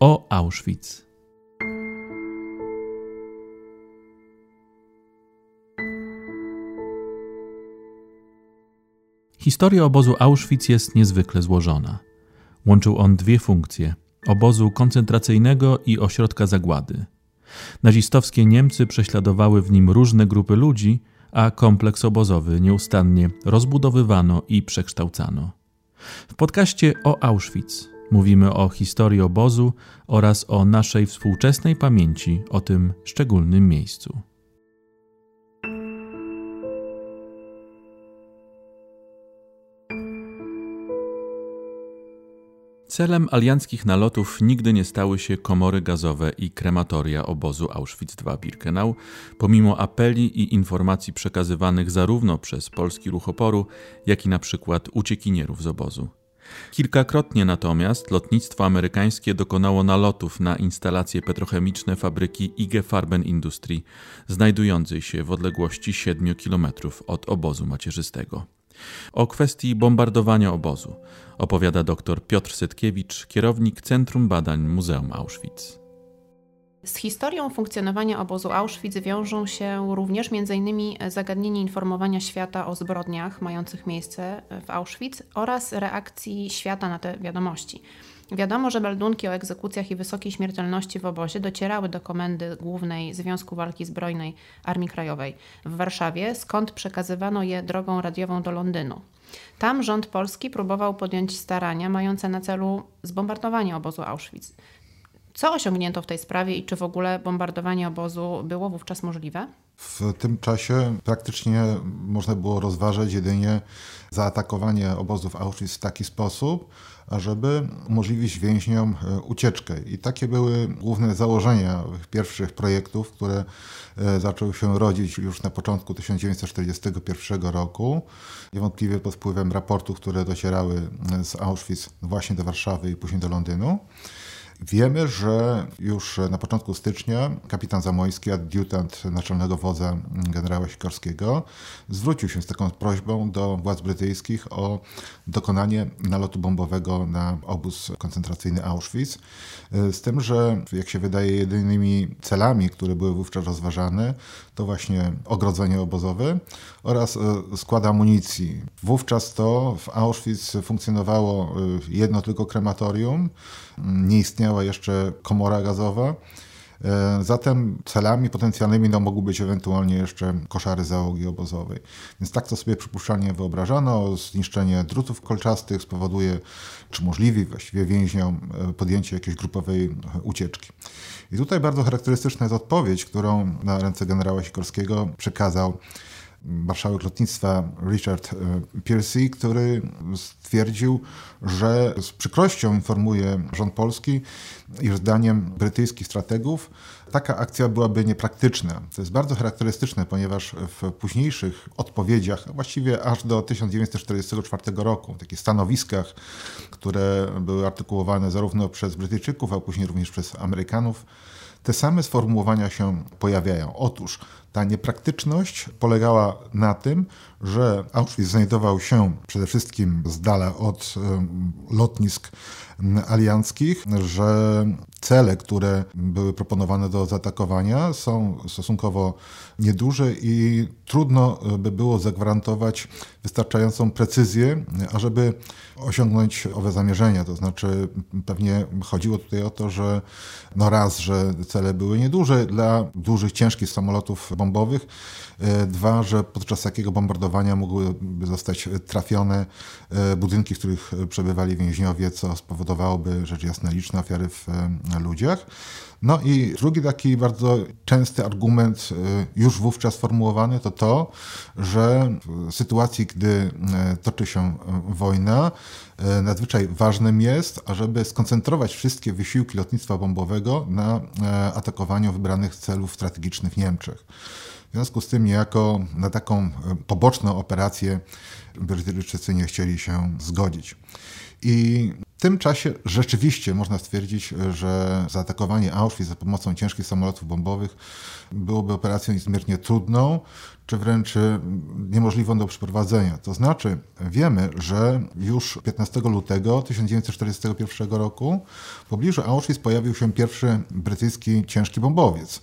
o Auschwitz. Historia obozu Auschwitz jest niezwykle złożona. Łączył on dwie funkcje: obozu koncentracyjnego i ośrodka zagłady. Nazistowskie Niemcy prześladowały w nim różne grupy ludzi, a kompleks obozowy nieustannie rozbudowywano i przekształcano. W podcaście o Auschwitz mówimy o historii obozu oraz o naszej współczesnej pamięci o tym szczególnym miejscu. Celem alianckich nalotów nigdy nie stały się komory gazowe i krematoria obozu Auschwitz-II-Birkenau, pomimo apeli i informacji przekazywanych zarówno przez polski ruch oporu, jak i na przykład uciekinierów z obozu. Kilkakrotnie natomiast lotnictwo amerykańskie dokonało nalotów na instalacje petrochemiczne fabryki IG Farben Industry, znajdującej się w odległości 7 km od obozu macierzystego. O kwestii bombardowania obozu opowiada dr Piotr Setkiewicz, kierownik Centrum Badań Muzeum Auschwitz. Z historią funkcjonowania obozu Auschwitz wiążą się również m.in. zagadnienie informowania świata o zbrodniach mających miejsce w Auschwitz oraz reakcji świata na te wiadomości. Wiadomo, że meldunki o egzekucjach i wysokiej śmiertelności w obozie docierały do Komendy Głównej Związku Walki Zbrojnej Armii Krajowej w Warszawie, skąd przekazywano je drogą radiową do Londynu. Tam rząd polski próbował podjąć starania mające na celu zbombardowanie obozu Auschwitz. Co osiągnięto w tej sprawie i czy w ogóle bombardowanie obozu było wówczas możliwe? W tym czasie praktycznie można było rozważać jedynie zaatakowanie obozów Auschwitz w taki sposób, ażeby umożliwić więźniom e, ucieczkę. I takie były główne założenia pierwszych projektów, które e, zaczęły się rodzić już na początku 1941 roku. Niewątpliwie pod wpływem raportów, które docierały z Auschwitz właśnie do Warszawy i później do Londynu. Wiemy, że już na początku stycznia kapitan Zamojski, adiutant naczelnego wodza generała Sikorskiego, zwrócił się z taką prośbą do władz brytyjskich o dokonanie nalotu bombowego na obóz koncentracyjny Auschwitz. Z tym, że jak się wydaje, jedynymi celami, które były wówczas rozważane, to właśnie ogrodzenie obozowe oraz e, skład amunicji. Wówczas to w Auschwitz funkcjonowało e, jedno tylko krematorium, nie istniała jeszcze komora gazowa. E, zatem celami potencjalnymi no, mogły być ewentualnie jeszcze koszary załogi obozowej. Więc tak to sobie przypuszczalnie wyobrażano. Zniszczenie drutów kolczastych spowoduje, czy możliwi właściwie więźniom, podjęcie jakiejś grupowej ucieczki. I tutaj bardzo charakterystyczna jest odpowiedź, którą na ręce generała Sikorskiego przekazał marszałek lotnictwa Richard e, Piercy, który stwierdził, że z przykrością informuje rząd polski, iż zdaniem brytyjskich strategów taka akcja byłaby niepraktyczna. To jest bardzo charakterystyczne, ponieważ w późniejszych odpowiedziach, właściwie aż do 1944 roku, w takich stanowiskach, które były artykułowane zarówno przez Brytyjczyków, a później również przez Amerykanów, te same sformułowania się pojawiają. Otóż ta niepraktyczność polegała na tym, że Auschwitz znajdował się przede wszystkim z dala od lotnisk alianckich, że cele, które były proponowane do zaatakowania są stosunkowo nieduże i trudno by było zagwarantować wystarczającą precyzję, ażeby osiągnąć owe zamierzenia. To znaczy pewnie chodziło tutaj o to, że no raz, że cele były nieduże dla dużych, ciężkich samolotów bombowych, e, dwa, że podczas takiego bombardowania mogłyby zostać trafione e, budynki, w których przebywali więźniowie, co spowodowałoby rzecz jasna liczne ofiary w e, ludziach. No i drugi taki bardzo częsty argument, już wówczas formułowany, to to, że w sytuacji, gdy toczy się wojna, nadzwyczaj ważnym jest, ażeby skoncentrować wszystkie wysiłki lotnictwa bombowego na atakowaniu wybranych celów strategicznych Niemczech. W związku z tym niejako na taką e, poboczną operację Brytyjczycy nie chcieli się zgodzić. I W tym czasie rzeczywiście można stwierdzić, że zaatakowanie Auschwitz za pomocą ciężkich samolotów bombowych byłoby operacją niezmiernie trudną, czy wręcz niemożliwą do przeprowadzenia. To znaczy, wiemy, że już 15 lutego 1941 roku w pobliżu Auschwitz pojawił się pierwszy brytyjski ciężki bombowiec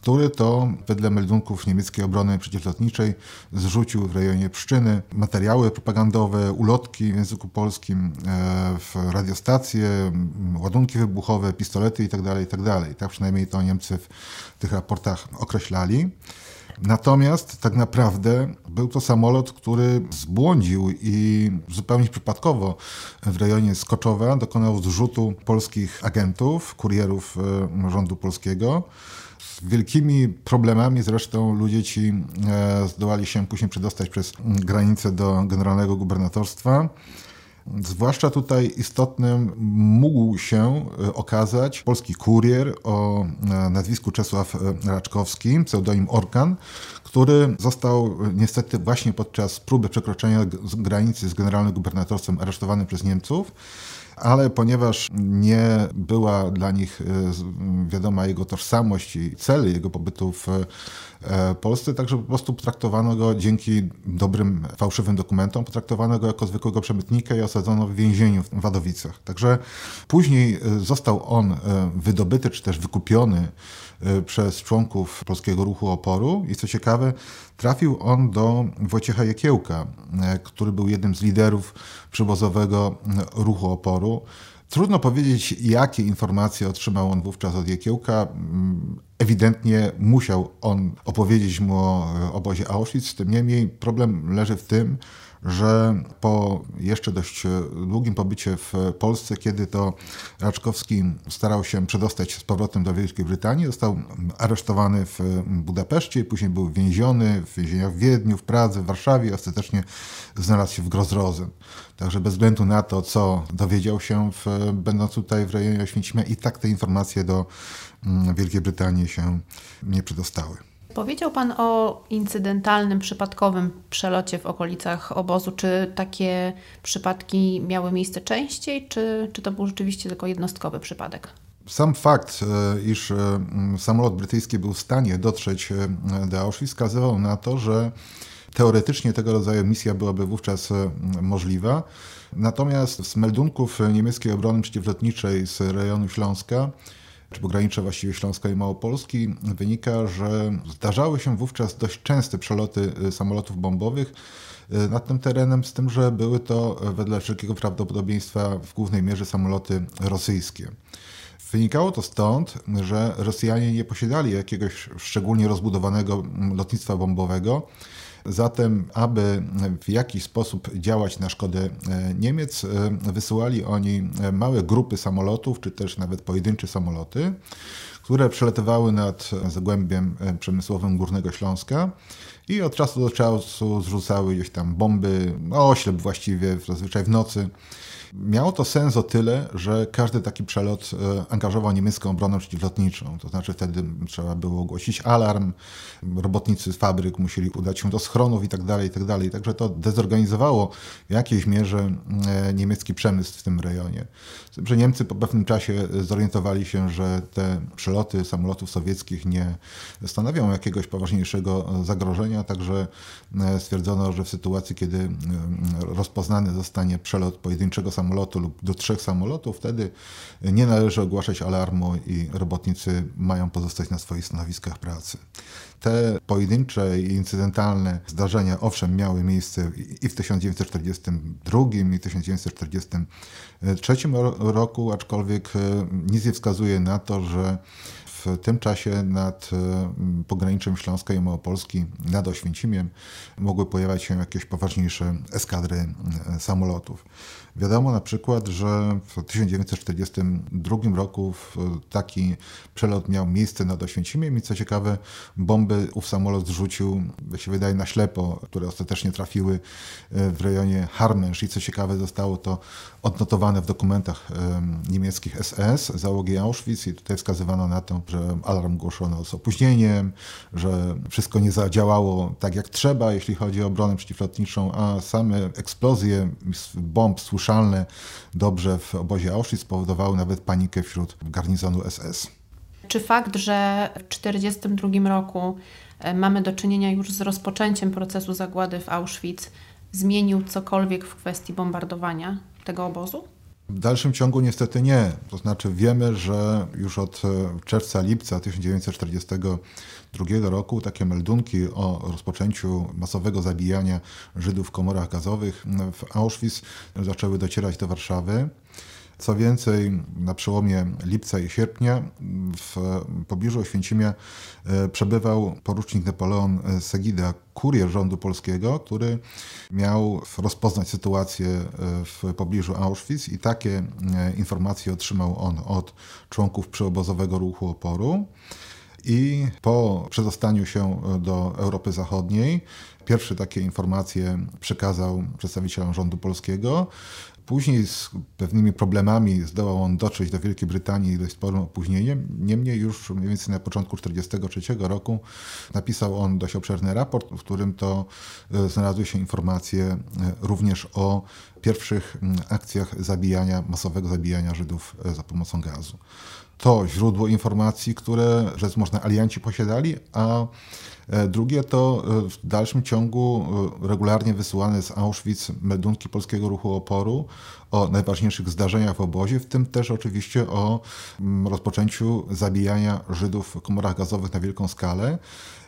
który to wedle meldunków niemieckiej obrony przeciwlotniczej zrzucił w rejonie Pszczyny materiały propagandowe, ulotki w języku polskim, e, radiostacje, ładunki wybuchowe, pistolety itd. Tak itd. Tak, tak przynajmniej to Niemcy w tych raportach określali. Natomiast tak naprawdę był to samolot, który zbłądził i zupełnie przypadkowo w rejonie Skoczowa dokonał zrzutu polskich agentów, kurierów e, rządu polskiego. Z wielkimi problemami zresztą ludzie ci e, zdołali się później przedostać przez granicę do generalnego gubernatorstwa. Zwłaszcza tutaj istotnym mógł się e, okazać polski kurier o e, nazwisku Czesław Raczkowski, pseudonim Orkan, który został niestety właśnie podczas próby przekroczenia granicy z generalnym gubernatorstwem aresztowany przez Niemców ale ponieważ nie była dla nich e, wiadoma jego tożsamość i cele jego pobytu w e, Polsce, także po prostu potraktowano go dzięki dobrym, fałszywym dokumentom, potraktowano go jako zwykłego przemytnika i osadzono w więzieniu w Wadowicach. Także później e, został on wydobyty, czy też wykupiony przez członków Polskiego Ruchu Oporu i co ciekawe, trafił on do Wojciecha Jekiełka, który był jednym z liderów przywozowego ruchu oporu. Trudno powiedzieć, jakie informacje otrzymał on wówczas od Jekiełka. Ewidentnie musiał on opowiedzieć mu o obozie Auschwitz, tym niemniej problem leży w tym, że po jeszcze dość długim pobycie w Polsce, kiedy to Raczkowski starał się przedostać z powrotem do Wielkiej Brytanii, został aresztowany w Budapeszcie, później był więziony w więzieniach w Wiedniu, w Pradze, w Warszawie, ostatecznie znalazł się w Grozrozen. Także bez względu na to, co dowiedział się, w, będąc tutaj w rejonie Oświęcimia, i tak te informacje do mm, Wielkiej Brytanii się nie przedostały. Powiedział Pan o incydentalnym, przypadkowym przelocie w okolicach obozu. Czy takie przypadki miały miejsce częściej, czy, czy to był rzeczywiście tylko jednostkowy przypadek? Sam fakt, e, iż e, samolot brytyjski był w stanie dotrzeć e, do Auschwitz, wskazywał na to, że teoretycznie tego rodzaju misja byłaby wówczas możliwa. Natomiast z meldunków niemieckiej obrony przeciwlotniczej z rejonu Śląska czy pogranicza właściwie Śląska i Małopolski, wynika, że zdarzały się wówczas dość częste przeloty y, samolotów bombowych y, nad tym terenem, z tym, że były to y, wedle wszelkiego prawdopodobieństwa w głównej mierze samoloty rosyjskie. Wynikało to stąd, że Rosjanie nie posiadali jakiegoś szczególnie rozbudowanego mm, lotnictwa bombowego, Zatem, aby w jakiś sposób działać na szkodę e, Niemiec, e, wysyłali oni e, małe grupy samolotów, czy też nawet pojedyncze samoloty, które przelatywały nad zagłębiem przemysłowym Górnego Śląska i od czasu do czasu zrzucały gdzieś tam bomby, no oślep właściwie, zazwyczaj w nocy, Miało to sens o tyle, że każdy taki przelot e, angażował niemiecką obronę przeciwlotniczą. To znaczy wtedy trzeba było ogłosić alarm, robotnicy z fabryk musieli udać się do schronów i tak dalej, i tak. Także to dezorganizowało w jakiejś mierze e, niemiecki przemysł w tym rejonie. Że Niemcy po pewnym czasie zorientowali się, że te przeloty samolotów sowieckich nie stanowią jakiegoś poważniejszego zagrożenia, także e, stwierdzono, że w sytuacji, kiedy rozpoznany zostanie przelot pojedynczego samolotu lub do trzech samolotów, wtedy nie należy ogłaszać alarmu i robotnicy mają pozostać na swoich stanowiskach pracy. Te pojedyncze i incydentalne zdarzenia, owszem, miały miejsce i w 1942 i 1943 roku, aczkolwiek e, nic nie wskazuje na to, że w tym czasie nad e, pograniczem Śląska i Małopolski, nad Oświęcimiem, mogły pojawiać się jakieś poważniejsze eskadry e, samolotów. Wiadomo na przykład, że w 1942 roku taki przelot miał miejsce nad Oświęcimiem i co ciekawe, bomby ów samolot zrzucił, się wydaje, na ślepo, które ostatecznie trafiły e, w rejonie Harmensz i co ciekawe, zostało to odnotowane w dokumentach niemieckich SS, załogi Auschwitz i tutaj wskazywano na to, że alarm głoszono z opóźnieniem, że wszystko nie zadziałało tak jak trzeba, jeśli chodzi o obronę przeciwlotniczą, a same eksplozje bomb słyszalne dobrze w obozie Auschwitz spowodowały nawet panikę wśród garnizonu SS. Czy fakt, że w 1942 roku e, mamy do czynienia już z rozpoczęciem procesu zagłady w Auschwitz, zmienił cokolwiek w kwestii bombardowania tego obozu? W dalszym ciągu niestety nie. To znaczy wiemy, że już od e, czerwca, lipca 1942 roku takie meldunki o rozpoczęciu masowego zabijania Żydów w komorach gazowych w Auschwitz zaczęły docierać do Warszawy. Co więcej, na przełomie lipca i sierpnia w pobliżu Oświęcimia e, przebywał porucznik Napoleon Segida, kurier rządu polskiego, który miał rozpoznać sytuację e, w pobliżu Auschwitz i takie e, informacje otrzymał on od członków przyobozowego ruchu oporu. I po przedostaniu się do Europy Zachodniej, pierwsze takie informacje przekazał przedstawicielom rządu polskiego. Później z pewnymi problemami zdołał on dotrzeć do Wielkiej Brytanii dość sporym opóźnieniem. Niemniej już mniej więcej na początku 1943 roku napisał on dość obszerny raport, w którym to e, znalazły się informacje e, również o pierwszych akcjach zabijania, masowego zabijania Żydów e, za pomocą gazu. To źródło informacji, które, rzecz można, alianci posiadali, a drugie to e, w dalszym ciągu e, regularnie wysyłane z Auschwitz meldunki Polskiego Ruchu Oporu o najważniejszych zdarzeniach w obozie, w tym też oczywiście o mm, rozpoczęciu zabijania Żydów w komorach gazowych na wielką skalę.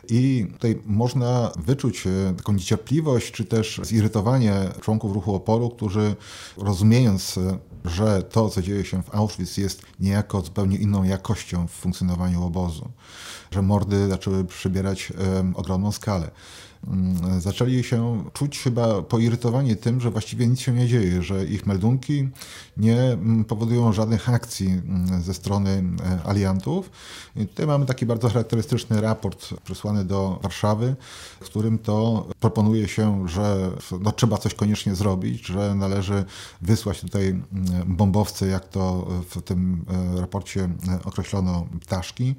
I tutaj można wyczuć taką niecierpliwość, czy też zirytowanie członków ruchu oporu, którzy rozumiejąc, że to, co dzieje się w Auschwitz, jest niejako zupełnie inną jakością w funkcjonowaniu obozu że mordy zaczęły przybierać ogromną skalę. Mm, zaczęli się czuć chyba poirytowani tym, że właściwie nic się nie dzieje, że ich meldunki nie mm, powodują żadnych akcji mm, ze strony e, aliantów. I tutaj mamy taki bardzo charakterystyczny raport przesłany do Warszawy, w którym to proponuje się, że no, trzeba coś koniecznie zrobić, że należy wysłać tutaj bombowce, jak to w tym e, raporcie e, określono, ptaszki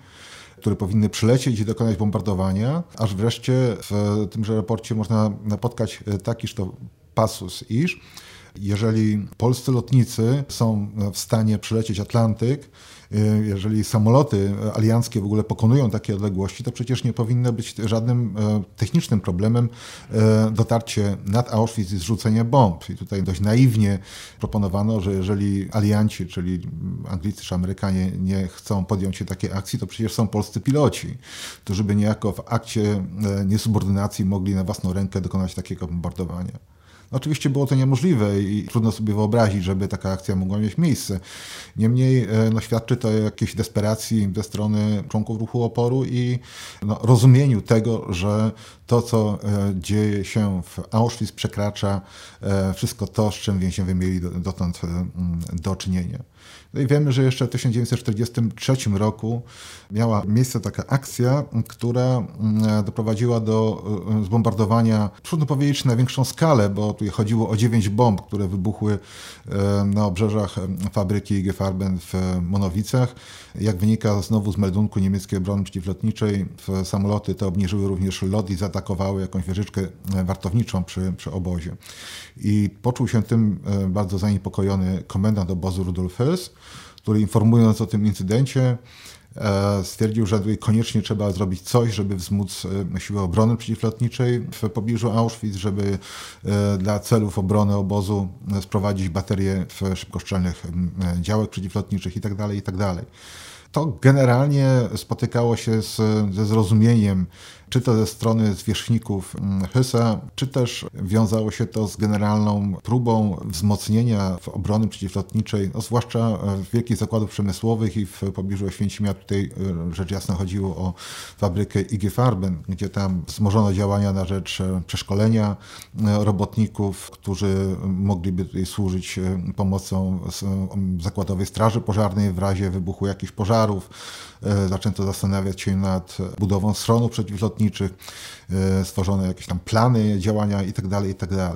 które powinny przylecieć i dokonać bombardowania, aż wreszcie w tymże raporcie można napotkać takiż to pasus, iż jeżeli polscy lotnicy są w stanie przylecieć Atlantyk, y, jeżeli samoloty alianckie w ogóle pokonują takie odległości, to przecież nie powinno być żadnym e, technicznym problemem e, dotarcie nad Auschwitz i zrzucenie bomb. I tutaj dość naiwnie proponowano, że jeżeli alianci, czyli Anglicy czy Amerykanie nie chcą podjąć się takiej akcji, to przecież są polscy piloci, którzy by niejako w akcie e, niesubordynacji mogli na własną rękę dokonać takiego bombardowania. Oczywiście było to niemożliwe i trudno sobie wyobrazić, żeby taka akcja mogła mieć miejsce. Niemniej e, no, świadczy to o jakiejś desperacji ze strony członków ruchu oporu i no, rozumieniu tego, że to, co e, dzieje się w Auschwitz, przekracza e, wszystko to, z czym więźniowie mieli dotąd do czynienia. No i wiemy, że jeszcze w 1943 roku miała miejsce taka akcja, która doprowadziła do e, zbombardowania, trudno powiedzieć na większą skalę, bo tu chodziło o dziewięć bomb, które wybuchły e, na obrzeżach e, fabryki IG Farben w Monowicach. Jak wynika znowu z meldunku niemieckiej obrony przeciwlotniczej, samoloty te obniżyły również lot i zaatakowały jakąś wieżyczkę wartowniczą przy, przy obozie. I poczuł się tym bardzo zaniepokojony komendant obozu Rudolf który informując o tym incydencie e, stwierdził, że koniecznie trzeba zrobić coś, żeby wzmóc e, siłę obrony przeciwlotniczej w pobliżu Auschwitz, żeby e, dla celów obrony obozu sprowadzić baterie w szybkoszczelnych działek przeciwlotniczych itd. Tak itd. Tak to generalnie spotykało się z, ze zrozumieniem czy to ze strony zwierzchników mm, Hysa, czy też wiązało się to z generalną próbą wzmocnienia obrony przeciwlotniczej, no zwłaszcza w wielkich zakładów przemysłowych i w pobliżu Oświęcimia. Tutaj e, rzecz jasna chodziło o fabrykę IG Farben, gdzie tam wzmożono działania na rzecz e, przeszkolenia e, robotników, którzy mogliby tutaj służyć pomocą zakładowej straży pożarnej w razie wybuchu jakichś pożarów. Zaczęto zastanawiać się nad budową schronów przeciwlotniczych, E, stworzone jakieś tam plany działania itd., tak itd.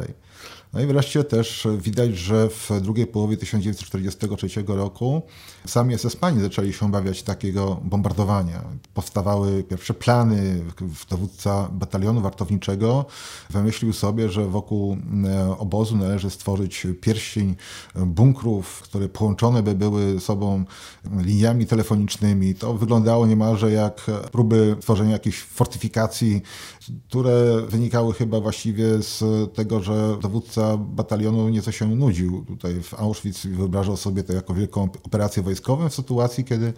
No i wreszcie też widać, że w drugiej połowie 1943 roku sami SS-mani zaczęli się obawiać takiego bombardowania. Powstawały pierwsze plany. Dowódca batalionu wartowniczego wymyślił sobie, że wokół e, obozu należy stworzyć pierścień bunkrów, które połączone by były sobą liniami telefonicznymi. To wyglądało niemalże jak próby tworzenia jakichś fortyfikacji, które wynikały chyba właściwie z tego, że dowódca batalionu nieco się nudził tutaj w Auschwitz i wyobrażał sobie to jako wielką operację wojskową w sytuacji, kiedy,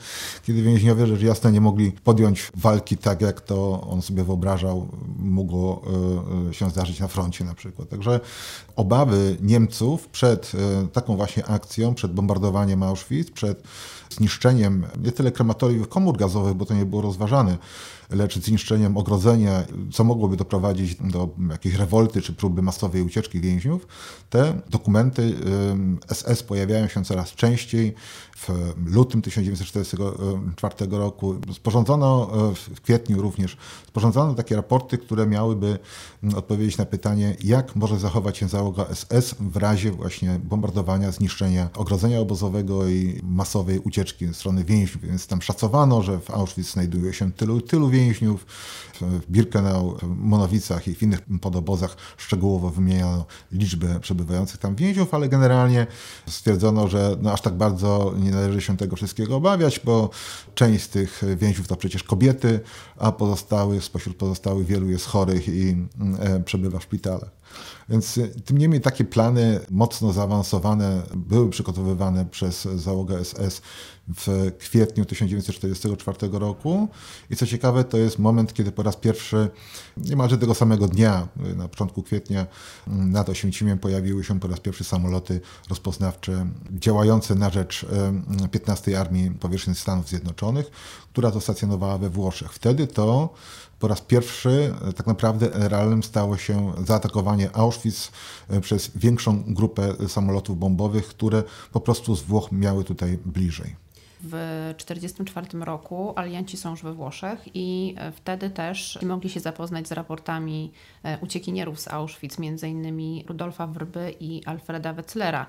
kiedy więźniowie rzecz jasna nie mogli podjąć walki tak, jak to on sobie wyobrażał, mogło e, e, się zdarzyć na froncie na przykład. Także obawy Niemców przed e, taką właśnie akcją, przed bombardowaniem Auschwitz, przed zniszczeniem nie tyle krematoriów komór gazowych, bo to nie było rozważane, lecz zniszczeniem ogrodzenia, co mogłoby doprowadzić do jakiejś rewolty czy próby masowej ucieczki więźniów, te dokumenty SS pojawiają się coraz częściej. W lutym 1944 roku sporządzono, e, w kwietniu również, sporządzono takie raporty, które miałyby odpowiedzieć na pytanie, jak może zachować się załoga SS w razie właśnie bombardowania, zniszczenia ogrodzenia obozowego i masowej ucieczki ze strony więźniów. Więc tam szacowano, że w Auschwitz znajduje się tylu tylu więźniów, więźniów. W Birkenau, Monowicach i w innych podobozach szczegółowo wymieniano liczbę przebywających tam więźniów, ale generalnie stwierdzono, że no aż tak bardzo nie należy się tego wszystkiego obawiać, bo część z tych więźniów to przecież kobiety, a pozostałych, spośród pozostałych wielu jest chorych i e, przebywa w szpitalach. Więc e, tym niemniej takie plany mocno zaawansowane były przygotowywane przez załogę SS w kwietniu 1944 roku. I co ciekawe, to jest moment, kiedy po raz pierwszy, niemalże tego samego dnia, na początku kwietnia, nad Oświęcimiem pojawiły się po raz pierwszy samoloty rozpoznawcze działające na rzecz 15 Armii Powierzchni Stanów Zjednoczonych, która to stacjonowała we Włoszech. Wtedy to po raz pierwszy tak naprawdę realnym stało się zaatakowanie Auschwitz e, przez większą grupę samolotów bombowych, które po prostu z Włoch miały tutaj bliżej. W 1944 roku alianci są już we Włoszech i e, wtedy też mogli się zapoznać z raportami e, uciekinierów z Auschwitz, m.in. Rudolfa Wrby i Alfreda Wetzlera.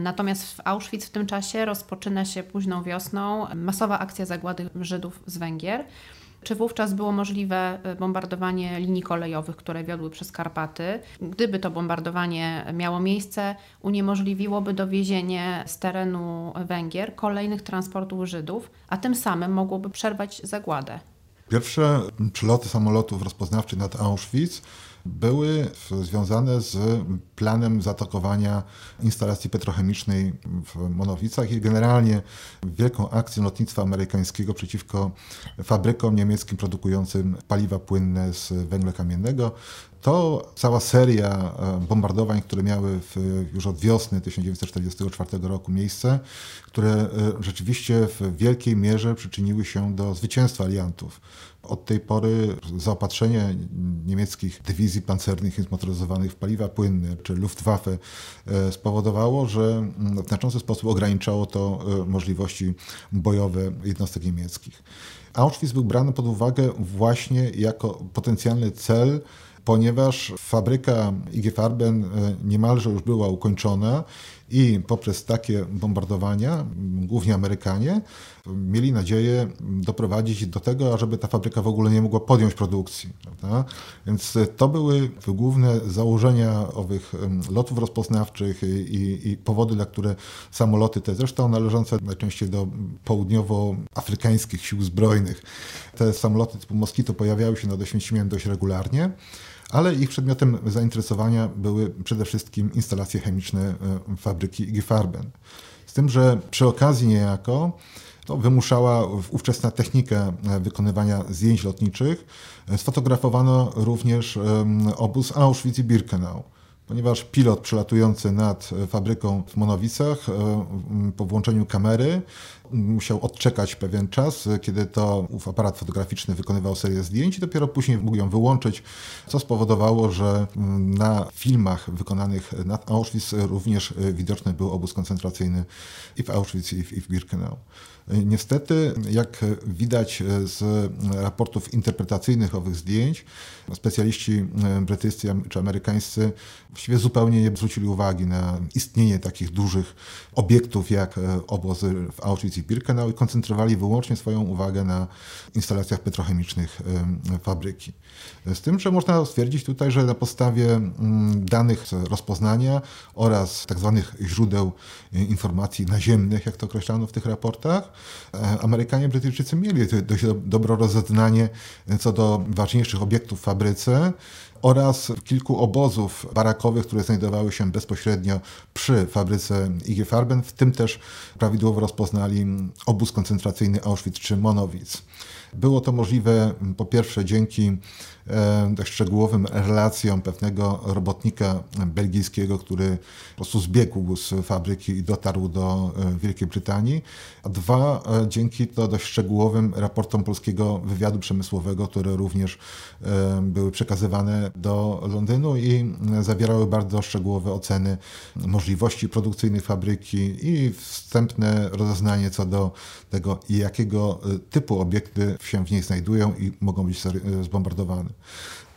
Natomiast w Auschwitz w tym czasie rozpoczyna się późną wiosną masowa akcja zagłady Żydów z Węgier. Czy wówczas było możliwe e, bombardowanie linii kolejowych, które wiodły przez Karpaty? Gdyby to bombardowanie miało miejsce, uniemożliwiłoby dowiezienie z terenu Węgier kolejnych transportów Żydów, a tym samym mogłoby przerwać zagładę. Pierwsze przyloty samolotów rozpoznawczych nad Auschwitz były związane z planem zaatakowania instalacji petrochemicznej w Monowicach i generalnie wielką akcją lotnictwa amerykańskiego przeciwko fabrykom niemieckim produkującym paliwa płynne z węgla kamiennego. To cała seria e, bombardowań, które miały w, już od wiosny 1944 roku miejsce, które e, rzeczywiście w wielkiej mierze przyczyniły się do zwycięstwa aliantów. Od tej pory zaopatrzenie niemieckich dywizji pancernych i zmotoryzowanych w paliwa płynne czy Luftwaffe e, spowodowało, że w znaczący sposób ograniczało to możliwości bojowe jednostek niemieckich. Auschwitz był brany pod uwagę właśnie jako potencjalny cel ponieważ fabryka IG Farben e, niemalże już była ukończona i poprzez takie bombardowania, głównie Amerykanie, mieli nadzieję doprowadzić do tego, ażeby ta fabryka w ogóle nie mogła podjąć produkcji. Prawda? Więc to były główne założenia owych lotów rozpoznawczych i, i, powody, dla które samoloty te, zresztą należące najczęściej do południowoafrykańskich sił zbrojnych, te samoloty typu Moskito pojawiały się nad Oświęcimiem dość regularnie ale ich przedmiotem zainteresowania były przede wszystkim instalacje chemiczne e, fabryki IG Farben. Z tym, że przy okazji niejako to wymuszała ówczesna technika e, wykonywania zdjęć lotniczych. E, sfotografowano również obóz Auschwitz i Birkenau ponieważ pilot przelatujący nad fabryką w Monowicach po włączeniu kamery musiał odczekać pewien czas, kiedy to ów aparat fotograficzny wykonywał serię zdjęć i dopiero później mógł ją wyłączyć, co spowodowało, że na filmach wykonanych nad Auschwitz również widoczny był obóz koncentracyjny i w Auschwitz i w, i w Birkenau. Niestety, jak widać z raportów interpretacyjnych owych zdjęć, specjaliści brytyjscy czy amerykańscy właściwie zupełnie nie zwrócili uwagi na istnienie takich dużych obiektów jak obozy w Auschwitz i Birkenau i koncentrowali wyłącznie swoją uwagę na instalacjach petrochemicznych fabryki. Z tym, że można stwierdzić tutaj, że na podstawie danych z rozpoznania oraz tak zwanych źródeł informacji naziemnych, jak to określano w tych raportach, E, Amerykanie, Brytyjczycy mieli dość dobre rozeznanie co do ważniejszych obiektów w fabryce oraz kilku obozów barakowych, które znajdowały się bezpośrednio przy fabryce IG Farben, w tym też prawidłowo rozpoznali obóz koncentracyjny Auschwitz czy Monowitz. Było to możliwe po pierwsze dzięki e, szczegółowym relacjom pewnego robotnika belgijskiego, który po prostu zbiegł z fabryki i dotarł do e, Wielkiej Brytanii, a dwa e, dzięki to dość szczegółowym raportom polskiego wywiadu przemysłowego, które również były przekazywane do Londynu i zawierały bardzo szczegółowe oceny możliwości produkcyjnych fabryki i wstępne rozeznanie co do tego, jakiego typu obiekty się w niej znajdują i mogą być zbombardowane.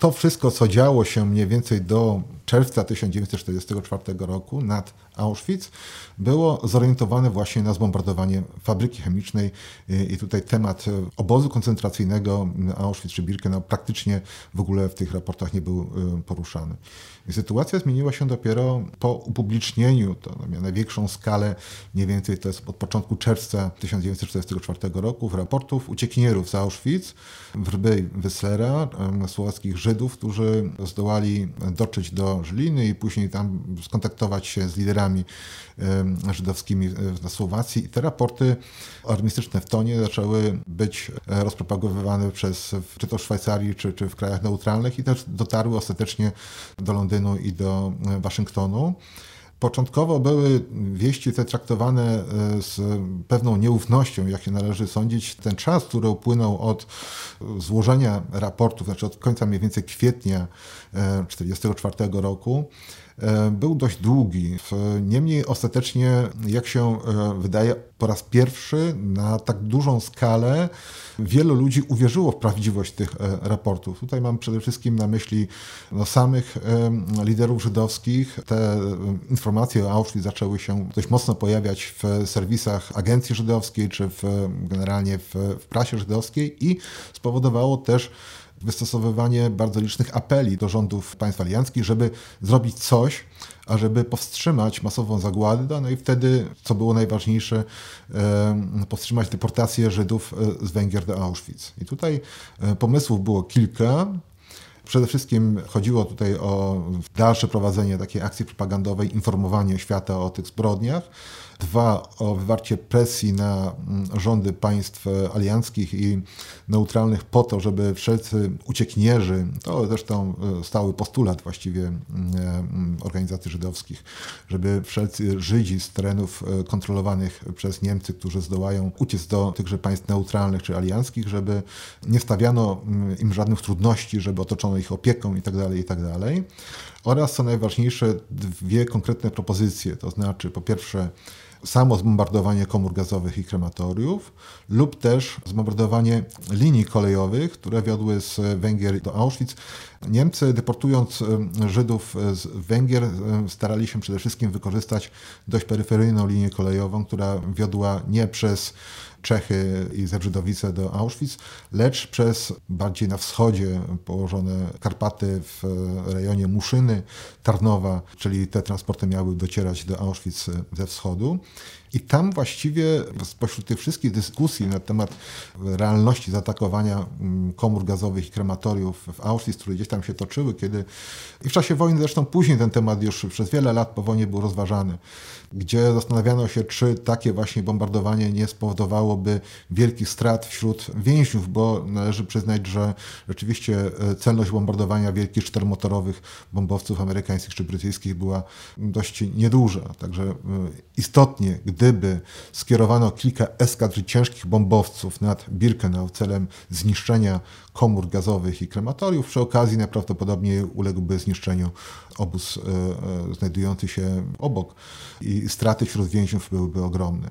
To wszystko, co działo się mniej więcej do czerwca 1944 roku nad Auschwitz, było zorientowane właśnie na zbombardowanie fabryki chemicznej i tutaj temat obozu koncentracyjnego Auschwitz czy Birkenau praktycznie w ogóle w tych raportach nie był y, poruszany. Sytuacja zmieniła się dopiero po upublicznieniu, to na największą skalę, mniej więcej to jest od początku czerwca 1944 roku, raportów uciekinierów z Auschwitz, Wrby Wysslera, słowackich Żydów, którzy zdołali dotrzeć do Żliny i później tam skontaktować się z liderami żydowskimi na Słowacji. I te raporty armistyczne w tonie zaczęły być e, rozpropagowywane przez czy to w Szwajcarii, czy, czy w krajach neutralnych i też dotarły ostatecznie do Londynu i do e, Waszyngtonu. Początkowo były wieści te traktowane e, z pewną nieufnością, jak się należy sądzić. Ten czas, który upłynął od złożenia raportów, znaczy od końca mniej więcej kwietnia 1944 roku, E, był dość długi. Niemniej ostatecznie, jak się e, wydaje, po raz pierwszy na tak dużą skalę wielu ludzi uwierzyło w prawdziwość tych e, raportów. Tutaj mam przede wszystkim na myśli no, samych liderów żydowskich. Te informacje o Auschwitz zaczęły się dość mocno pojawiać w serwisach agencji żydowskiej, czy w, generalnie w, w prasie żydowskiej i spowodowało też wystosowywanie bardzo licznych apeli do rządów państw alianckich, żeby zrobić coś, ażeby powstrzymać masową zagładę, no i wtedy, co było najważniejsze, powstrzymać deportację Żydów e, z Węgier do Auschwitz. I tutaj e, pomysłów było kilka. Przede wszystkim chodziło tutaj o dalsze prowadzenie takiej akcji propagandowej, informowanie świata o tych zbrodniach. Dwa, o wywarcie presji na mm, rządy państw alianckich i neutralnych po to, żeby wszelcy uciekinierzy, to zresztą e, stały postulat właściwie mm, mm, organizacji żydowskich, żeby wszelcy Żydzi z terenów e, kontrolowanych przez Niemcy, którzy zdołają uciec do tychże państw neutralnych czy alianckich, żeby nie stawiano im żadnych trudności, żeby otoczono ich opieką itd., tak itd. Tak Oraz co najważniejsze, dwie konkretne propozycje, to znaczy po pierwsze samo zbombardowanie komór gazowych i krematoriów lub też zbombardowanie linii kolejowych, które wiodły z Węgier do Auschwitz. Niemcy deportując Żydów z Węgier starali się przede wszystkim wykorzystać dość peryferyjną linię kolejową, która wiodła nie przez Czechy i Zebrzydowice do Auschwitz, lecz przez bardziej na wschodzie położone Karpaty w rejonie Muszyny, Tarnowa, czyli te transporty miały docierać do Auschwitz ze wschodu. I tam właściwie spośród tych wszystkich dyskusji na temat realności zaatakowania mm, komór gazowych i krematoriów w Auschwitz, które gdzieś tam się toczyły, kiedy i w czasie wojny, zresztą później ten temat już przez wiele lat po wojnie był rozważany, gdzie zastanawiano się, czy takie właśnie bombardowanie nie spowodowałoby wielkich strat wśród więźniów, bo należy przyznać, że rzeczywiście e, celność bombardowania wielkich czteromotorowych bombowców amerykańskich czy brytyjskich była dość nieduża. Także e, istotnie, gdy gdyby skierowano kilka eskadr ciężkich bombowców nad Birkenau celem zniszczenia komór gazowych i krematoriów, przy okazji najprawdopodobniej uległby zniszczeniu obóz e, e, znajdujący się obok i straty wśród więźniów byłyby ogromne.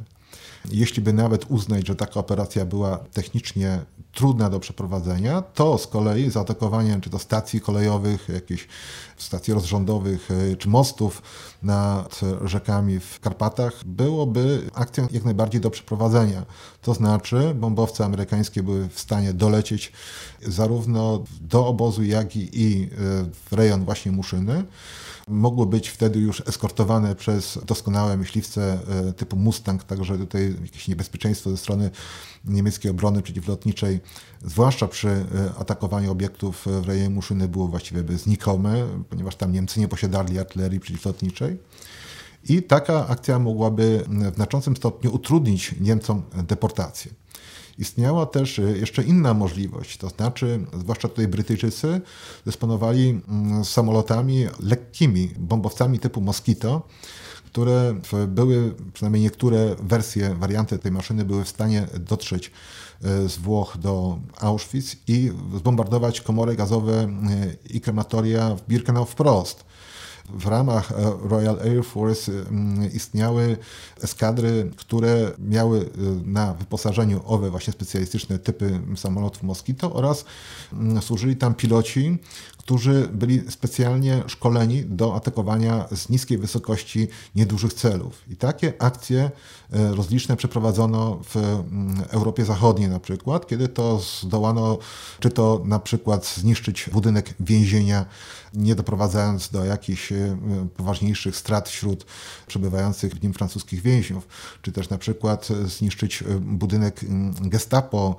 Jeśli by nawet uznać, że taka operacja była technicznie trudna do przeprowadzenia, to z kolei zaatakowanie czy to stacji kolejowych, jakichś stacji rozrządowych e, czy mostów nad rzekami w Karpatach byłoby akcją jak najbardziej do przeprowadzenia. To znaczy bombowce amerykańskie były w stanie dolecieć zarówno do obozu, jak i e, w rejon właśnie Muszyny mogły być wtedy już eskortowane przez doskonałe myśliwce e, typu Mustang, także tutaj jakieś niebezpieczeństwo ze strony niemieckiej obrony przeciwlotniczej, zwłaszcza przy e, atakowaniu obiektów w rejonie Muszyny było właściwie znikome, ponieważ tam Niemcy nie posiadali artylerii przeciwlotniczej. I taka akcja mogłaby w znaczącym stopniu utrudnić Niemcom deportację. Istniała też y, jeszcze inna możliwość, to znaczy, zwłaszcza tutaj Brytyjczycy dysponowali mm, samolotami lekkimi, bombowcami typu Mosquito, które były, przynajmniej niektóre wersje, warianty tej maszyny były w stanie dotrzeć y, z Włoch do Auschwitz i zbombardować komory gazowe y, i krematoria w Birkenau wprost w ramach e, Royal Air Force mm, istniały eskadry, które miały e, na wyposażeniu owe właśnie specjalistyczne typy samolotów Mosquito oraz mm, służyli tam piloci, którzy byli specjalnie szkoleni do atakowania z niskiej wysokości niedużych celów. I takie akcje rozliczne przeprowadzono w mm, Europie Zachodniej na przykład, kiedy to zdołano, czy to na przykład zniszczyć budynek więzienia, nie doprowadzając do jakichś e, poważniejszych strat wśród przebywających w nim francuskich więźniów, czy też na przykład zniszczyć e, budynek mm, gestapo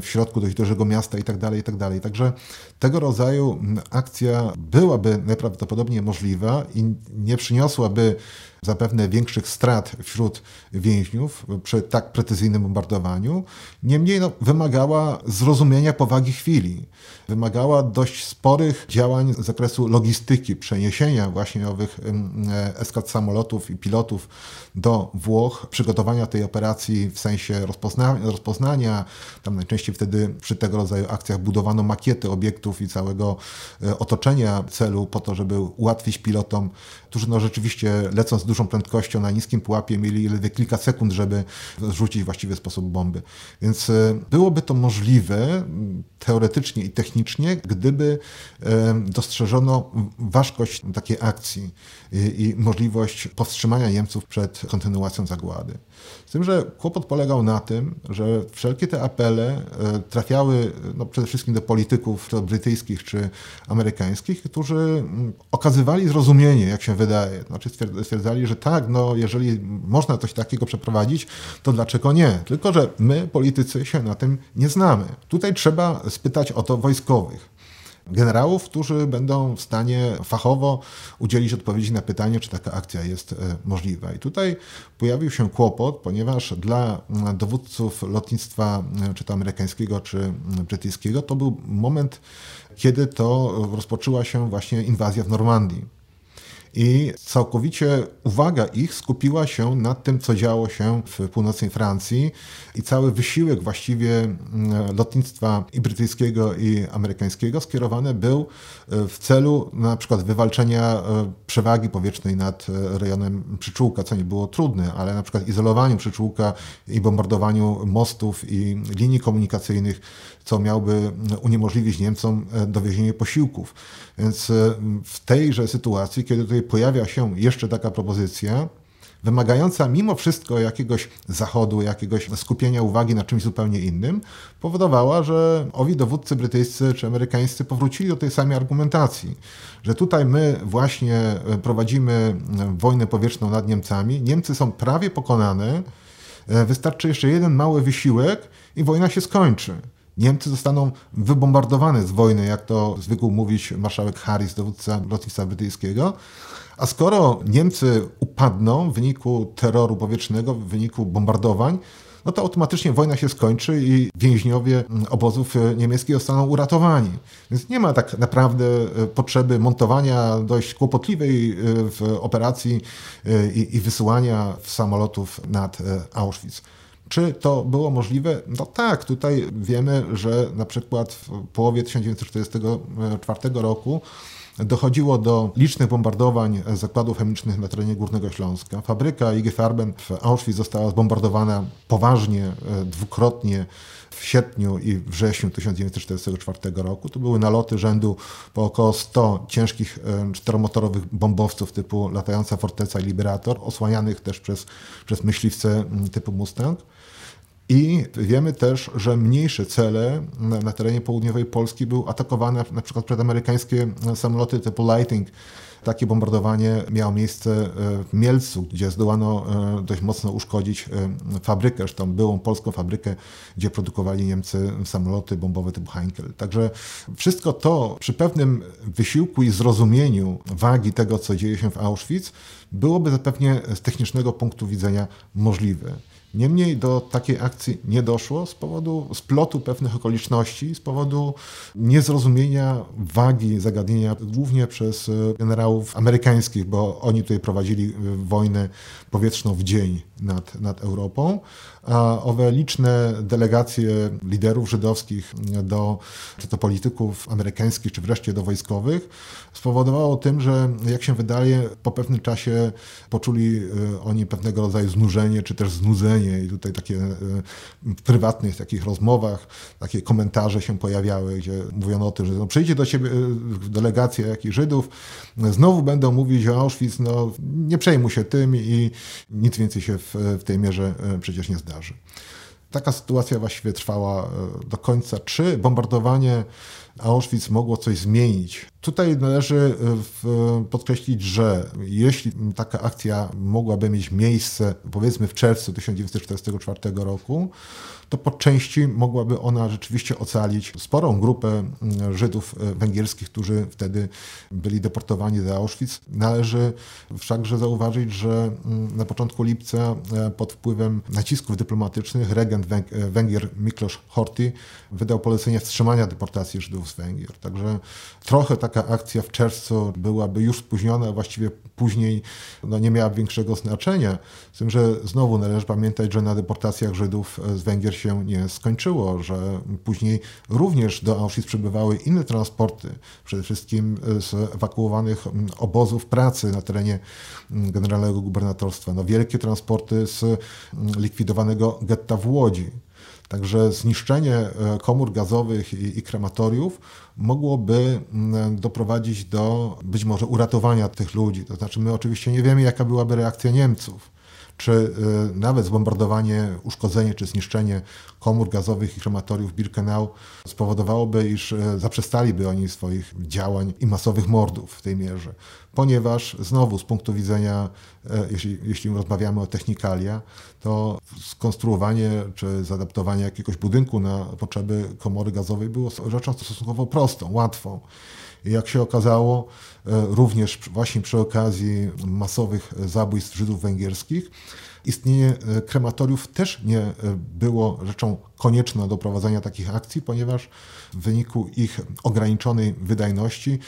w środku dość dużego miasta itd., tak itd. Tak Także tego rodzaju mm, akcja byłaby najprawdopodobniej możliwa i nie przyniosłaby zapewne większych strat wśród więźniów przy tak precyzyjnym bombardowaniu. Niemniej no, wymagała zrozumienia powagi chwili. Wymagała dość sporych działań z zakresu logistyki, przeniesienia właśnie owych eskad samolotów i pilotów do Włoch, przygotowania tej operacji w sensie rozpoznania, rozpoznania. Tam najczęściej wtedy przy tego rodzaju akcjach budowano makiety obiektów i całego e, otoczenia celu po to, żeby ułatwić pilotom, którzy no rzeczywiście lecąc dużą prędkością na niskim pułapie mieli ledwie kilka sekund, żeby rzucić właściwy sposób bomby. Więc e, byłoby to możliwe teoretycznie i technicznie, gdyby e, dostrzeżono ważkość takiej akcji i możliwość powstrzymania Niemców przed kontynuacją zagłady. Z tym, że kłopot polegał na tym, że wszelkie te apele e, trafiały no, przede wszystkim do polityków brytyjskich czy amerykańskich, którzy mm, okazywali zrozumienie, jak się wydaje. Znaczy stwierdzali, że tak, no jeżeli można coś takiego przeprowadzić, to dlaczego nie? Tylko, że my, politycy, się na tym nie znamy. Tutaj trzeba spytać o to wojskowych generałów, którzy będą w stanie fachowo udzielić odpowiedzi na pytanie, czy taka akcja jest e, możliwa. I tutaj pojawił się kłopot, ponieważ dla mm, dowódców lotnictwa, e, czy to amerykańskiego, czy mm, brytyjskiego, to był moment, kiedy to rozpoczęła się właśnie inwazja w Normandii i całkowicie uwaga ich skupiła się na tym, co działo się w północnej Francji i cały wysiłek właściwie mm, lotnictwa i brytyjskiego i amerykańskiego skierowany był e, w celu na przykład wywalczenia e, przewagi powietrznej nad e, rejonem przyczółka, co nie było trudne, ale na przykład izolowaniu przyczółka i bombardowaniu mostów i linii komunikacyjnych, co miałby uniemożliwić Niemcom dowiezienie posiłków. Więc w tejże sytuacji, kiedy tutaj pojawia się jeszcze taka propozycja, wymagająca mimo wszystko jakiegoś zachodu, jakiegoś skupienia uwagi na czymś zupełnie innym, powodowała, że owi dowódcy brytyjscy czy amerykańscy powrócili do tej samej argumentacji, że tutaj my właśnie e, prowadzimy e, wojnę powietrzną nad Niemcami, Niemcy są prawie pokonane, e, wystarczy jeszcze jeden mały wysiłek i wojna się skończy. Niemcy zostaną wybombardowane z wojny, jak to zwykł mówić marszałek Harris, dowódca lotnictwa brytyjskiego. A skoro Niemcy upadną w wyniku terroru powietrznego, w wyniku bombardowań, no to automatycznie wojna się skończy i więźniowie obozów niemieckich zostaną uratowani. Więc nie ma tak naprawdę potrzeby montowania dość kłopotliwej w operacji i, i wysyłania samolotów nad Auschwitz. Czy to było możliwe? No tak, tutaj wiemy, że na przykład w połowie 1944 roku dochodziło do licznych bombardowań zakładów chemicznych na terenie Górnego Śląska. Fabryka IG Farben w Auschwitz została zbombardowana poważnie, e, dwukrotnie w sierpniu i wrześniu 1944 roku. To były naloty rzędu po około 100 ciężkich e, czteromotorowych bombowców typu latająca forteca i Liberator, osłanianych też przez, przez myśliwce typu Mustang. I wiemy też, że mniejsze cele na, na terenie południowej Polski były atakowane na przykład przez amerykańskie samoloty typu Lighting. Takie bombardowanie miało miejsce e, w Mielcu, gdzie zdołano e, dość mocno uszkodzić e, fabrykę, zresztą byłą polską fabrykę, gdzie produkowali Niemcy samoloty bombowe typu Heinkel. Także wszystko to przy pewnym wysiłku i zrozumieniu wagi tego, co dzieje się w Auschwitz, byłoby zapewne z technicznego punktu widzenia możliwe. Niemniej do takiej akcji nie doszło z powodu splotu pewnych okoliczności, z powodu niezrozumienia wagi zagadnienia, głównie przez e, generałów amerykańskich, bo oni tutaj prowadzili e, wojnę powietrzną w dzień nad, nad Europą. A owe liczne delegacje liderów żydowskich do, czy to polityków amerykańskich, czy wreszcie do wojskowych, spowodowało tym, że jak się wydaje, po pewnym czasie poczuli e, oni pewnego rodzaju znużenie, czy też znudzenie i tutaj takie e, w prywatnych takich rozmowach takie komentarze się pojawiały, gdzie mówiono o tym, że no, przyjdzie do ciebie e, delegacja jakichś Żydów, znowu będą mówić o Auschwitz, no nie przejmuj się tym i nic więcej się w, w tej mierze przecież nie zdarzy. Taka sytuacja właściwie trwała e, do końca. Czy bombardowanie Auschwitz mogło coś zmienić? Tutaj należy e, podkreślić, że jeśli taka akcja mogłaby mieć miejsce, powiedzmy w czerwcu 1944 roku, to po części mogłaby ona rzeczywiście ocalić sporą grupę mm, Żydów e, węgierskich, którzy wtedy byli deportowani do Auschwitz. Należy wszakże zauważyć, że mm, na początku lipca e, pod wpływem nacisków dyplomatycznych regent e, Węgier Miklos Horthy wydał polecenie wstrzymania deportacji Żydów z Węgier. Także trochę taka akcja w czerwcu byłaby już spóźniona, a właściwie później no, nie miała większego znaczenia. Z tym, że znowu należy pamiętać, że na deportacjach Żydów z Węgier się nie skończyło, że później również do Auschwitz przybywały inne transporty, przede wszystkim z ewakuowanych obozów pracy na terenie generalnego gubernatorstwa. No, wielkie transporty z likwidowanego getta w Łodzi. Także zniszczenie e, komór gazowych i, i, krematoriów mogłoby doprowadzić do być może uratowania tych ludzi. To znaczy, my oczywiście nie wiemy, jaka byłaby reakcja Niemców czy y, nawet zbombardowanie, uszkodzenie czy zniszczenie komór gazowych i krematoriów Birkenau spowodowałoby, iż y, zaprzestaliby oni swoich działań i masowych mordów w tej mierze. Ponieważ znowu z punktu widzenia, y, jeśli, jeśli rozmawiamy o technikalia, to skonstruowanie czy zaadaptowanie jakiegoś budynku na potrzeby komory gazowej było rzeczą stosunkowo prostą, łatwą. Jak się okazało, e, również właśnie przy okazji masowych zabójstw Żydów węgierskich, istnienie e, krematoriów też nie e, było rzeczą konieczną do prowadzenia takich akcji, ponieważ w wyniku ich ograniczonej wydajności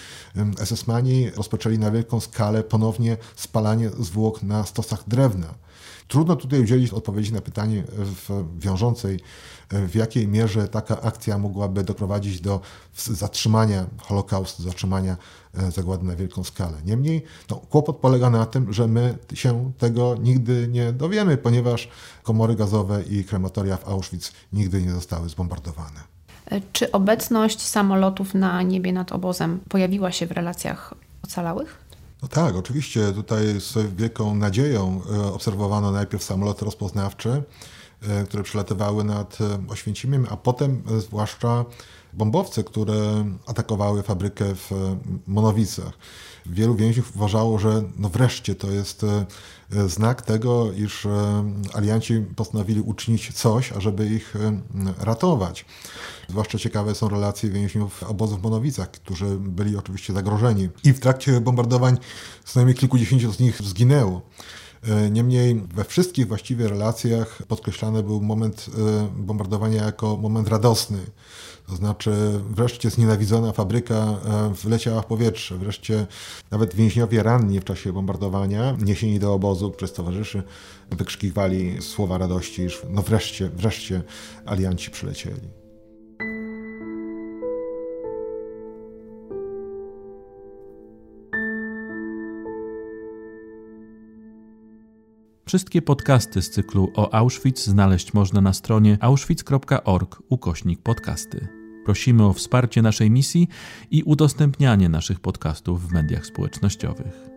SS-mani rozpoczęli na wielką skalę ponownie spalanie zwłok na stosach drewna. Trudno tutaj udzielić odpowiedzi na pytanie w wiążącej, w jakiej mierze taka akcja mogłaby doprowadzić do zatrzymania Holokaustu, zatrzymania e, zagłady na wielką skalę. Niemniej no, kłopot polega na tym, że my się tego nigdy nie dowiemy, ponieważ komory gazowe i krematoria w Auschwitz nigdy nie zostały zbombardowane. E, czy obecność samolotów na niebie nad obozem pojawiła się w relacjach ocalałych? No tak, oczywiście tutaj z wielką nadzieją e, obserwowano najpierw samoloty rozpoznawcze, e, które przelatywały nad e, Oświęcimiem, a potem zwłaszcza bombowce, które atakowały fabrykę w Monowicach. Wielu więźniów uważało, że no wreszcie to jest znak tego, iż alianci postanowili uczynić coś, ażeby ich ratować. Zwłaszcza ciekawe są relacje więźniów obozów w Monowicach, którzy byli oczywiście zagrożeni. I w trakcie bombardowań co najmniej kilkudziesięciu z nich zginęło. Niemniej we wszystkich właściwie relacjach podkreślany był moment bombardowania jako moment radosny. To znaczy wreszcie znienawidzona fabryka wleciała w powietrze, wreszcie nawet więźniowie ranni w czasie bombardowania, niesieni do obozu przez towarzyszy, wykrzykiwali słowa radości, iż no wreszcie, wreszcie alianci przylecieli. Wszystkie podcasty z cyklu o Auschwitz znaleźć można na stronie auschwitz.org ukośnik podcasty. Prosimy o wsparcie naszej misji i udostępnianie naszych podcastów w mediach społecznościowych.